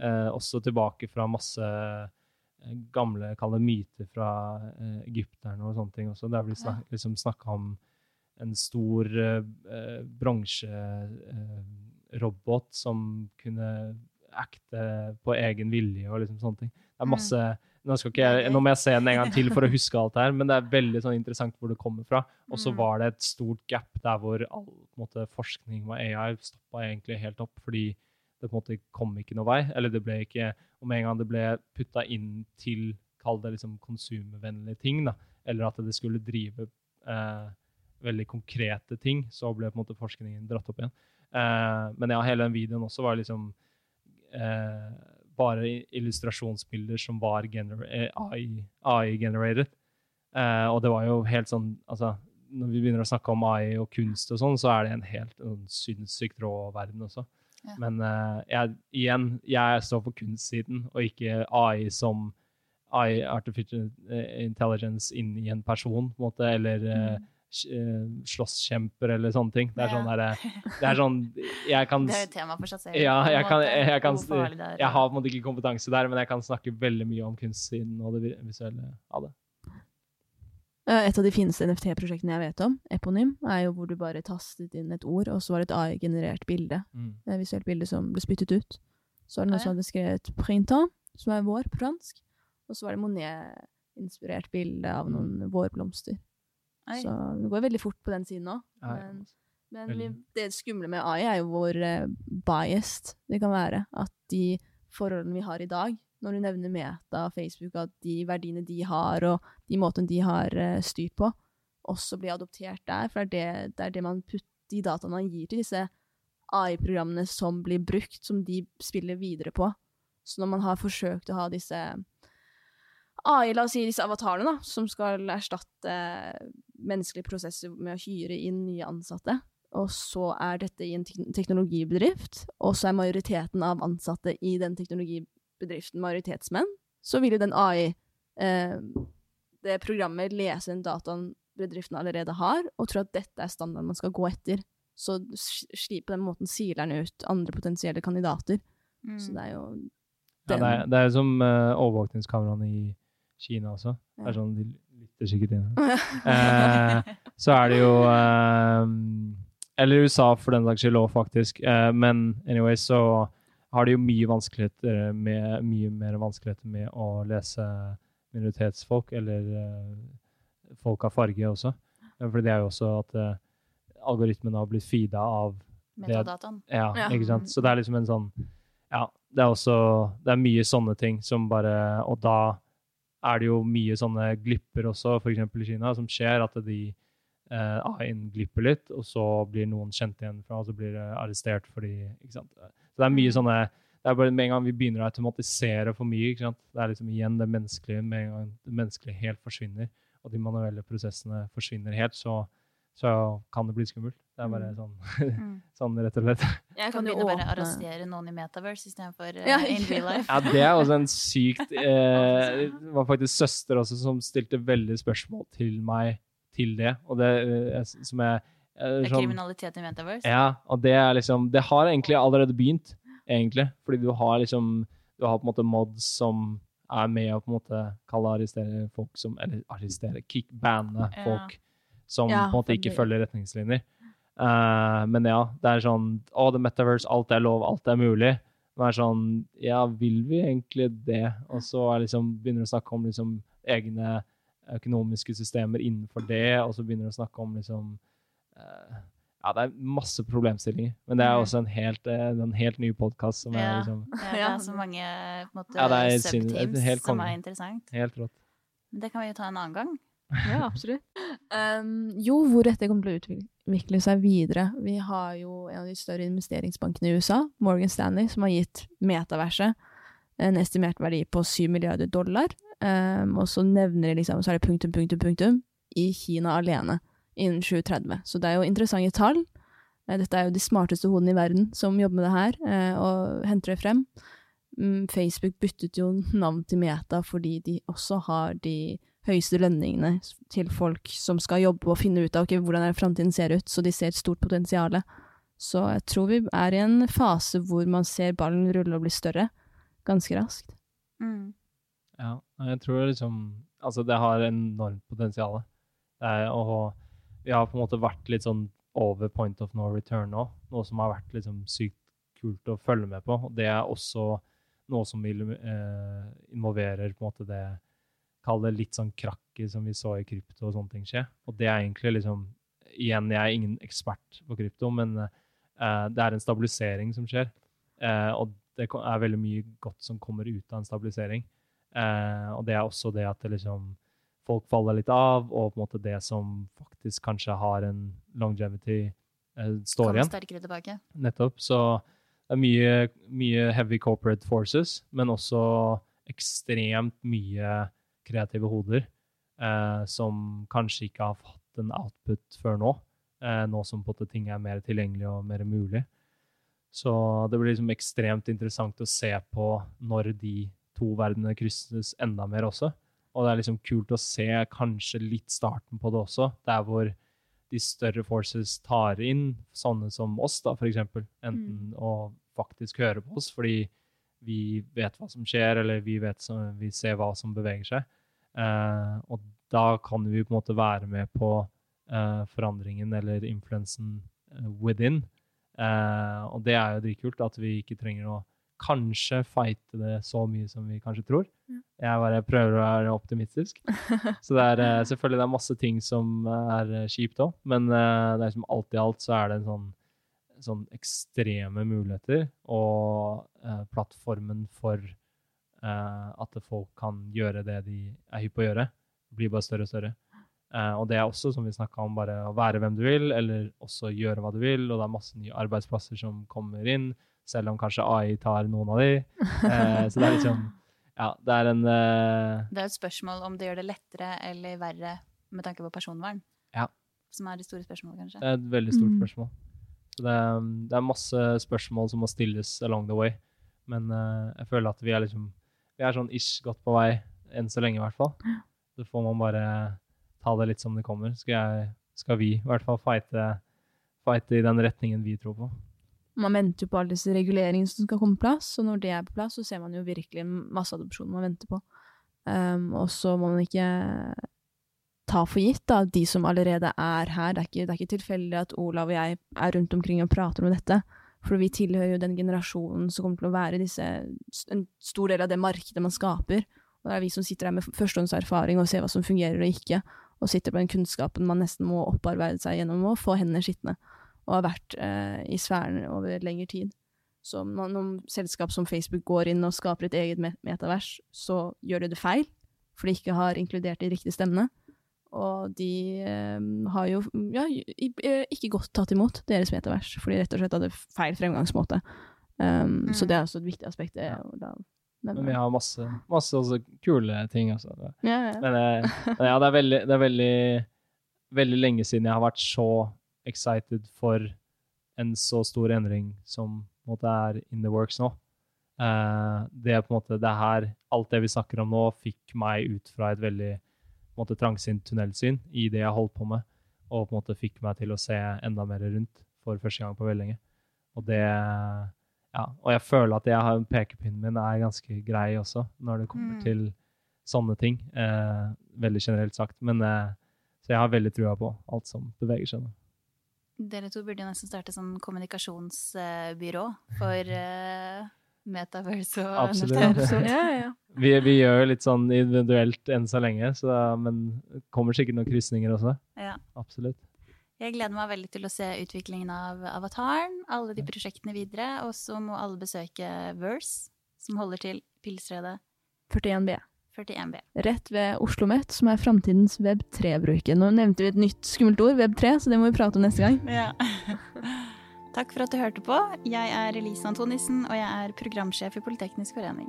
eh, også tilbake fra masse eh, gamle kall myter fra uh, egypterne og sånne ting også. Der blir snak liksom snakka om en stor uh, bronserobot som kunne acte på egen vilje og liksom sånne ting. Det er Mm. masse nå, jeg, nå må jeg se den en gang til for å huske alt det her, men det er veldig sånn interessant hvor det kommer fra. Og så Mm. var det et stort gap der hvor all måte, forskning med AI stoppa egentlig helt opp, fordi det på en måte kom ikke noe vei. Eller det ble ikke Om en gang det ble putta inn til kall det liksom konsumvennlige ting, da, eller at det skulle drive eh, veldig konkrete ting, så ble på en måte forskningen dratt opp igjen. Eh, men ja, hele den videoen også var liksom eh, bare illustrasjonsbilder som var AI-generated. AI og det var jo helt sånn altså, Når vi begynner å snakke om AI og kunst og sånn, så er det en helt en sinnssykt rå verden også. Ja. Men uh, jeg, igjen, jeg står på kunstsiden, og ikke AI som AI, artificial intelligence, inn i en person, på en måte, eller uh, slåsskjemper eller sånne ting. Det er sånn derre Det er sånn Jeg kan Det er jo tema for seg selv. Ja, jeg kan, måte, jeg, kan Jeg har på en måte ikke kompetanse der, men jeg kan snakke veldig mye om kunstsiden og det visuelle av det. Eh, Et av de fineste NFT-prosjektene jeg vet om, Eponym, er jo hvor du bare tastet inn et ord, og så var det et AI-generert bilde. Et visuelt bilde som ble spyttet ut. Så er det noen ja. som hadde skrevet 'printemps', som er vår på fransk. Og så var det Monet-inspirert bilde av noen vårblomster. Oi. Så det går veldig fort på den siden òg. Men, men vi, det skumle med AI er jo hvor uh, biased det kan være. At de forholdene vi har i dag, når du nevner Meta og Facebook, at de verdiene de har, og de måtene de har uh, styrt på, også blir adoptert der. For det er det, det, er det man putter, de dataene man gir til disse AI-programmene som blir brukt, som de spiller videre på. Så når man har forsøkt å ha disse AI, la oss si disse avatarene, da, som skal erstatte menneskelige prosesser med å hyre inn nye ansatte, og så er dette i en teknologibedrift, og så er majoriteten av ansatte i den teknologibedriften majoritetsmenn, så vil jo den AI, eh, det programmet, lese den dataen bedriften allerede har, og tro at dette er standarden man skal gå etter. Så på den måten siler den ut andre potensielle kandidater. Mm. Så det er jo Ja, det, er, det er som uh, overvåkningskameraene i Kina også. Det er sånn, De lytter sikkert inn. Eh, så er det jo eh, Eller USA for den saks skyld òg, faktisk. Eh, men anyway, så har de jo mye vanskeligheter med, mye mer vanskeligheter med å lese minoritetsfolk, eller eh, folk av farge også. Eh, For det er jo også at eh, algoritmen har blitt feeda av Metadataen. ja, Ja. ikke sant? Så det er liksom en sånn Ja, det er også Det er mye sånne ting som bare Og da er det jo mye sånne glipper også, f.eks. i Kina, som skjer at de eh, AI-en glipper litt, og så blir noen kjent igjen fra, og så blir det arrestert fordi Ikke sant? Så det er mye Mm. sånne det er bare Med en gang vi begynner å automatisere for mye, ikke sant? det er liksom igjen det menneskelige Med en gang det menneskelige helt forsvinner, og de manuelle prosessene forsvinner helt, så, så kan det bli skummelt. Det er bare Mm. sånn, Mm. sånn rett og slett. Jeg Kan kan begynne å bare arrestere noen i Metaverse istedenfor uh, Ja, in real life. Ja, det er også en sykt eh, Det var faktisk søster også som stilte veldig spørsmål til meg til det. Og det eh, som jeg eh, Det er sånn, kriminalitet i Metaverse. Ja, og det er liksom Det har egentlig allerede begynt, egentlig. Fordi du har liksom Du har på en måte mods som er med å på en måte kalle arrestere folk som Eller arrestere, kickbande folk. Ja. Som Ja, på en måte ikke det- følger retningslinjer. Uh, men ja, det er sånn Å, the metaverse, alt er lov, alt er mulig. Det er sånn Ja, vil vi egentlig det? Og så er liksom, begynner du å snakke om liksom egne økonomiske systemer innenfor det, og så begynner du å snakke om liksom uh, Ja, det er masse problemstillinger. Men det er også en helt, eh, en helt ny podkast som er Ja. liksom Ja, det er så mange på en måte, Ja, det er subteams helt som er interessant. helt rått. Det kan vi jo ta en annen gang. Ja, absolutt. Um, jo, hvor dette kommer til å utvikle seg videre. Vi har jo en av de større investeringsbankene i USA, Morgan Stanley, som har gitt metaverset en estimert verdi på 7 milliarder dollar. Um, og så nevner de liksom, så er det punktum, punktum, punktum, i Kina alene innen 2030. Så det er jo interessante tall. Eh, Dette er jo de smarteste hodene i verden som jobber med det her, eh, og henter det frem. Mm, Facebook byttet jo navn til Meta fordi de også har de høyeste lønningene til folk som skal jobbe og finne ut av okay, hvordan framtiden ser ut, så de ser et stort potensial. Så jeg tror vi er i en fase hvor man ser ballen rulle og bli større ganske raskt. Mm. Ja, jeg tror liksom Altså, det har enormt potensial. Og vi har på en måte vært litt sånn over point of no return nå, noe som har vært liksom sykt kult å følge med på. Og det er også noe som vil eh, involverer på en måte det Kall det litt sånn krakket som vi så i krypto og sånne ting skje. Og det er egentlig liksom Igjen, jeg er ingen ekspert på krypto, men uh, det er en stabilisering som skjer. Uh, og det er veldig mye godt som kommer ut av en stabilisering. Uh, og det er også det at det liksom, folk faller litt av, og på en måte det som faktisk kanskje har en longevity, eh, står igjen. sterkere tilbake. Nettopp. Så det er mye, mye heavy corporate forces, men også ekstremt mye kreative hoder eh, som kanskje ikke har hatt en output før nå, eh, nå som på ting er mer tilgjengelig og mer mulig. Så det blir liksom ekstremt interessant å se på når de to verdenene krysses enda mer også. Og det er liksom kult å se kanskje litt starten på det også, der hvor de større forces tar inn sånne som oss, da, eksempel. Enten å faktisk høre på oss, fordi vi vet hva som skjer, eller vi, vet som, vi ser hva som beveger seg. Eh, og da kan vi på en måte være med på eh, forandringen eller influensen eh, within. Eh, og det er jo dritkult at vi ikke trenger å kanskje fighte det så mye som vi kanskje tror. Jeg bare prøver å være optimistisk. Så det er eh, selvfølgelig det er masse ting som er eh, kjipt òg, men det er som alt i alt så er det en sånn, sånn ekstreme muligheter, og eh, plattformen for eh, at folk kan gjøre det de er hypp på å gjøre, blir bare større og større. Eh, og det er også, som vi snakka om, bare å være hvem du vil, eller også gjøre hva du vil, og det er masse nye arbeidsplasser som kommer inn, selv om kanskje AI tar noen av de. Eh, så det er liksom Ja, det er en eh, Det er et spørsmål om det gjør det lettere eller verre med tanke på personvern. Ja. Som er det store spørsmålet, kanskje. Det er et veldig stort Mm. spørsmål. Så det, er- det er masse spørsmål som må stilles along the way. Men uh, jeg føler at vi er liksom Vi er sånn ish godt på vei, enn så lenge i hvert fall. Så får man bare ta det litt som det kommer. Skal, jeg, skal vi i hvert fall fighte, fighte i den retningen vi tror på. Man venter jo på alle disse reguleringene som skal komme på plass, og når det er på plass, så ser man jo virkelig en masseadopsjon man venter på. Um, og så må man ikke ta for gitt da, de som allerede er her. Det er ikke, det er ikke tilfeldig at Olav og jeg er rundt omkring og prater om dette. For vi tilhører jo den generasjonen som kommer til å være disse, en stor del av det markedet man skaper. Og det er vi som sitter her med førstehåndserfaring og ser hva som fungerer og ikke, og sitter på den kunnskapen man nesten må opparbeide seg gjennom å få hendene skitne, og har vært eh, i sfæren over lengre tid. Så når, noen selskap som Facebook går inn og skaper et eget metavers, så gjør de det feil, for de ikke har inkludert de riktige stemmene. Og de eh, har jo ja, ikke godt tatt imot deres metavers, fordi de rett og slett hadde feil fremgangsmåte. Um, Så Mm. det er også et viktig aspekt. det da. Men vi har masse, masse også kule ting. Altså. ja, ja. Men, eh, men ja, det er, veldig, det er veldig, veldig lenge siden jeg har vært så excited for en så stor endring som på en måte, er in the works nå. Eh, det er på en måte det her, Alt det vi snakker om nå, fikk meg ut fra et veldig måte, trangsynt tunnelsyn i det jeg holdt på med, og på en måte fikk meg til å se enda mer rundt for første gang på veldig lenge. Og det ja, og jeg føler at jeg har, pekepinnen min er ganske grei også, når det kommer Mm. til sånne ting. Eh, veldig generelt sagt. Men eh, så jeg har veldig trua på alt som beveger seg nå. Dere to burde jo nesten starte sånn kommunikasjonsbyrå for uh, Metaverse og Absolutt. Ja, ja. Vi, vi gjør jo litt sånn individuelt enn så lenge, så, men det kommer sikkert noen krysninger også. Ja. Absolutt. Jeg gleder meg veldig til å se utviklingen av avataren, alle de prosjektene videre, og så må alle besøke Verse, som holder til Pilsredet 41B. 41B. Rett ved Oslo Møtt som er framtidens Web 3-bruker. Nå nevnte vi et nytt skummelt ord, Web 3, så det må vi prate om neste gang. Ja. Takk for at du hørte på. Jeg er Elise Antonissen, og jeg er programsjef i Politeknisk forening.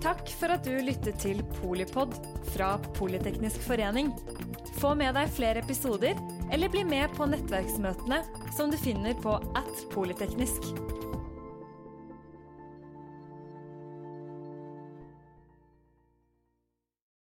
Takk for at du lyttet til Polipod fra Politeknisk forening. Få med deg flere episoder, eller bli med på nettverksmøtene som du finner på at polyteknisk.